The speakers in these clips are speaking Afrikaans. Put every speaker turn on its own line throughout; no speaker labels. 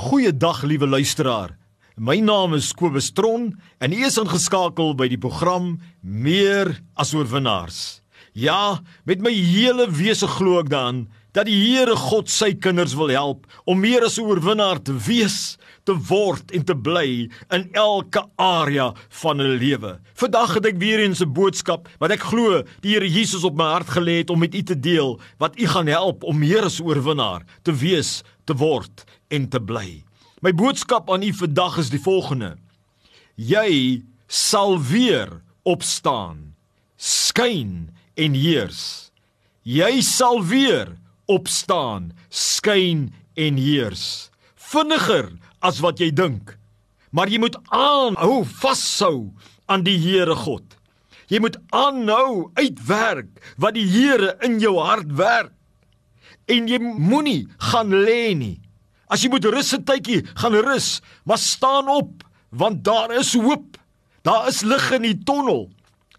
Goeiedag liewe luisteraar. My naam is Kobus Tron en u is ingeskakel by die program Meer as oorwinnaars. Ja, met my hele wese glo ek dan dat die Here God sy kinders wil help om meer as 'n oorwinnaar te wees, te word en te bly in elke area van hulle lewe. Vandag het ek weer eens 'n boodskap wat ek glo die Here Jesus op my hart gelê het om met u te deel wat u gaan help om meer as oorwinnaar te wees, te word en te bly. My boodskap aan u vandag is die volgende: Jy sal weer opstaan, skyn en heers. Jy sal weer opstaan, skyn en heers. Vinniger as wat jy dink. Maar jy moet aanhou vashou aan die Here God. Jy moet aanhou uitwerk wat die Here in jou hart werk. En jy moenie gaan lê nie. As jy moet rus 'n tydjie, gaan rus, maar staan op want daar is hoop. Daar is lig in die tonnel.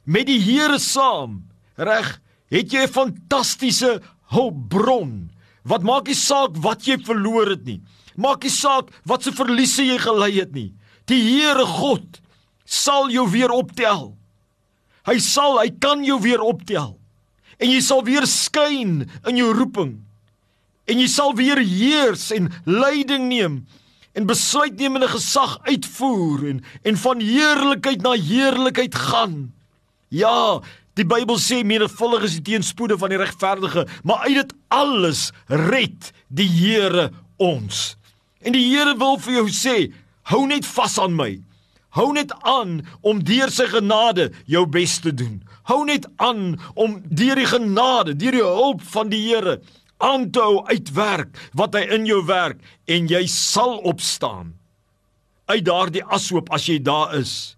Met die Here saam, reg, het jy 'n fantastiese hulpbron. Wat maak nie saak wat jy verloor het nie. Maak nie saak wat se verliese jy gely het nie. Die Here God sal jou weer optel. Hy sal, hy kan jou weer optel. En jy sal weer skyn in jou roeping en jy sal weer heers en leiding neem en besluitnemende gesag uitvoer en en van heerlikheid na heerlikheid gaan. Ja, die Bybel sê menigvuldig is die teenspoede van die regverdige, maar uit dit alles red die Here ons. En die Here wil vir jou sê, hou net vas aan my. Hou net aan om deur sy genade jou bes te doen. Hou net aan om deur die genade, deur die hulp van die Here aanhou uitwerk wat hy in jou werk en jy sal opstaan uit daardie ashoop as jy daar is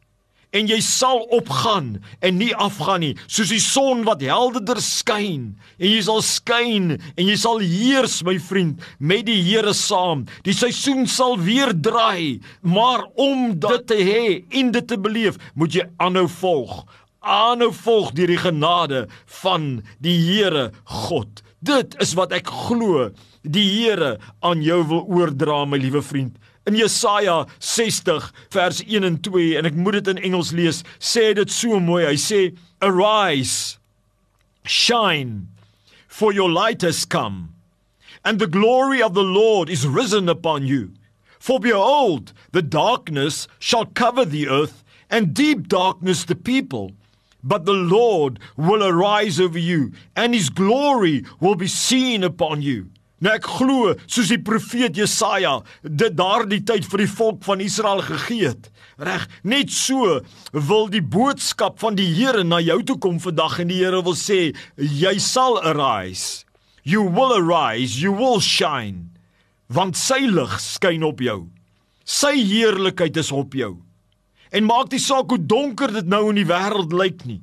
en jy sal opgaan en nie afgaan nie soos die son wat helderder skyn. En jy sal skyn en jy sal heers my vriend met die Here saam. Die seisoen sal weer draai maar om dit te hê en dit te beleef moet jy aanhou volg. Aanhou volg deur die genade van die Here God. Dit is wat ek glo die Here aan jou wil oordra my liewe vriend. In Jesaja 60 vers 1 en 2 en ek moet dit in Engels lees, sê dit so mooi. Hy sê arise shine for your light has come and the glory of the Lord is risen upon you. For behold the darkness shall cover the earth and deep darkness the people but the Lord will arise over you and his glory will be seen upon you. Nou ek glo soos die profeet Jesaja dit daardie tyd vir die volk van Israel gegee het. Reg, net so wil die boodskap van die Here na jou toe kom vandag en die Here wil sê jy sal arise. You will arise, you will shine. Want sy lig skyn op jou. Sy heerlikheid is op jou. En maak nie saak hoe donker dit nou in die wêreld lyk nie.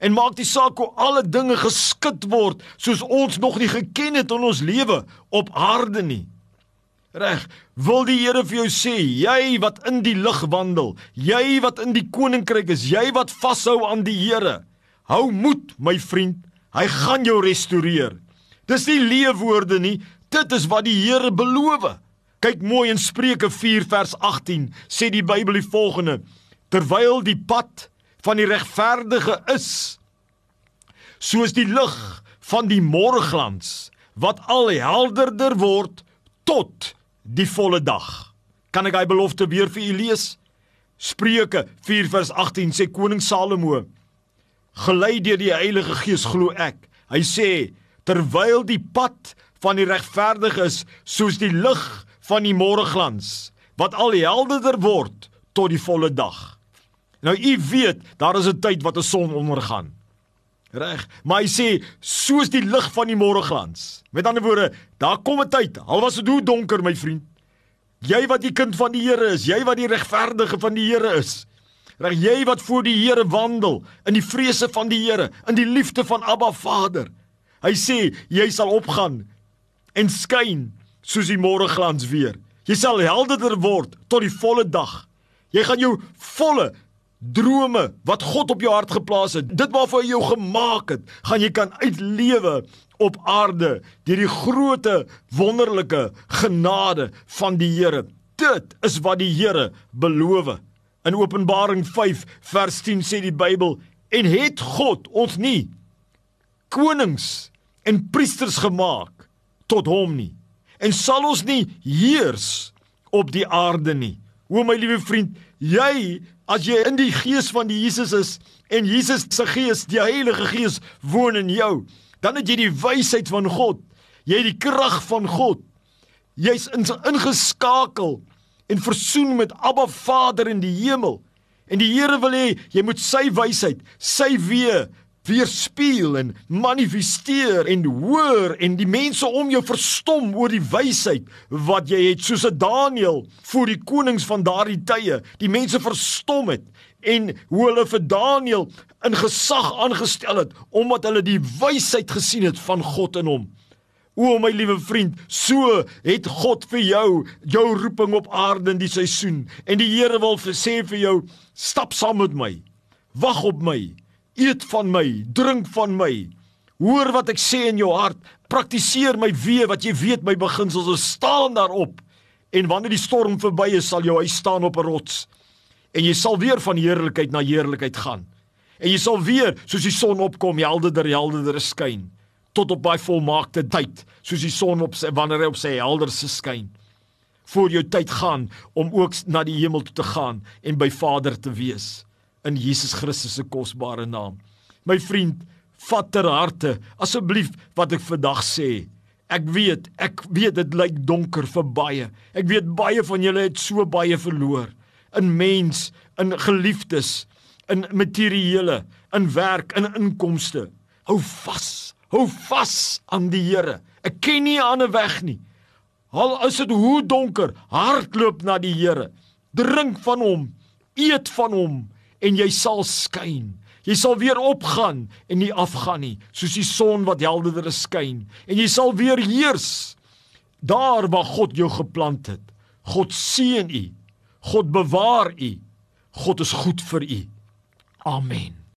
En maak nie saak hoe alle dinge geskit word soos ons nog nie geken het in ons lewe op aarde nie. Reg, wil die Here vir jou sê, jy wat in die lig wandel, jy wat in die koninkryk is, jy wat vashou aan die Here, hou moed, my vriend. Hy gaan jou restoreer. Dis nie leefwoorde nie, dit is wat die Here beloof. Kyk mooi in Spreuke 4 vers 18 sê die Bybel die volgende: terwyl die pad van die regverdige is soos die lig van die môreglans wat al helderder word tot die volle dag. Kan ek hy belofte weer vir u lees? Spreuke 4 vers 18 sê koning Salomo: Gelei deur die Heilige Gees glo ek. Hy sê terwyl die pad van die regverdige is soos die lig van die môreglans wat al helderder word tot die volle dag. Nou u weet, daar is 'n tyd wat 'n son ondergaan. Reg, maar hy sê soos die lig van die môreglans. Met ander woorde, daar kom 'n tyd, al was dit hoe donker my vriend. Jy wat die kind van die Here is, jy wat die regverdige van die Here is. Reg, jy wat voor die Here wandel in die vrese van die Here, in die liefde van Abba Vader. Hy sê jy sal opgaan en skyn soos die môreglans weer. Jy sal helderder word tot die volle dag. Jy gaan jou volle drome wat God op jou hart geplaas het, dit waarvoor hy jou gemaak het, gaan jy kan uitlewe op aarde deur die groote wonderlike genade van die Here. Dit is wat die Here beloof. In Openbaring 5 vers 10 sê die Bybel: "En het God ons nie konings en priesters gemaak tot hom nie en sal ons nie heers op die aarde nie." O my liewe vriend, jy as jy in die gees van die Jesus is en Jesus se gees, die Heilige Gees woon in jou, dan het jy die wysheid van God. Jy het die krag van God. Jy's ingeskakel en versoen met Abba Vader in die hemel. En die Here wil hê jy moet sy wysheid, sy weë weerspieël en manifesteer en hoor en die mense om jou verstom oor die wysheid wat jy het soos 'n Daniël voor die konings van daardie tye. Die mense verstom het en hoe hulle vir Daniël in gesag aangestel het omdat hulle die wysheid gesien het van God in hom. O my liewe vriend, so het God vir jou jou roeping op aarde in die seisoen en die Here wil sê vir jou, stap saam met my. Wag op my. Eet van my, drink van my. Hoor wat ek sê in jou hart. Praktiseer my weë wat jy weet my beginsels is. Staan daarop. En wanneer die storm verby is, sal jou huis staan op 'n rots. En jy sal weer van heerlikheid na heerlikheid gaan. En jy sal weer soos die son opkom, helderder helderder skyn tot op baie volmaakte tyd, soos die son op sy wanneer hy op sy helderste skyn. Voor jou tyd gaan om ook na die hemel toe te gaan en by Vader te wees in Jesus Christus se kosbare naam. My vriend, vat ter harte asseblief wat ek vandag sê. Ek weet, ek weet dit lyk donker vir baie. Ek weet baie van julle het so baie verloor in mens, in geliefdes, in materiële, in werk, in inkomste. Hou vas. Hou vas aan die Here. Ek ken nie 'n ander weg nie. Al is dit hoe donker, hardloop na die Here. Drink van hom, eet van hom en jy sal skyn. Jy sal weer opgaan en nie afgaan nie, soos die son wat helderder skyn en jy sal weer heers daar waar God jou geplant het. God seën u. God bewaar u. God is goed vir u. Amen.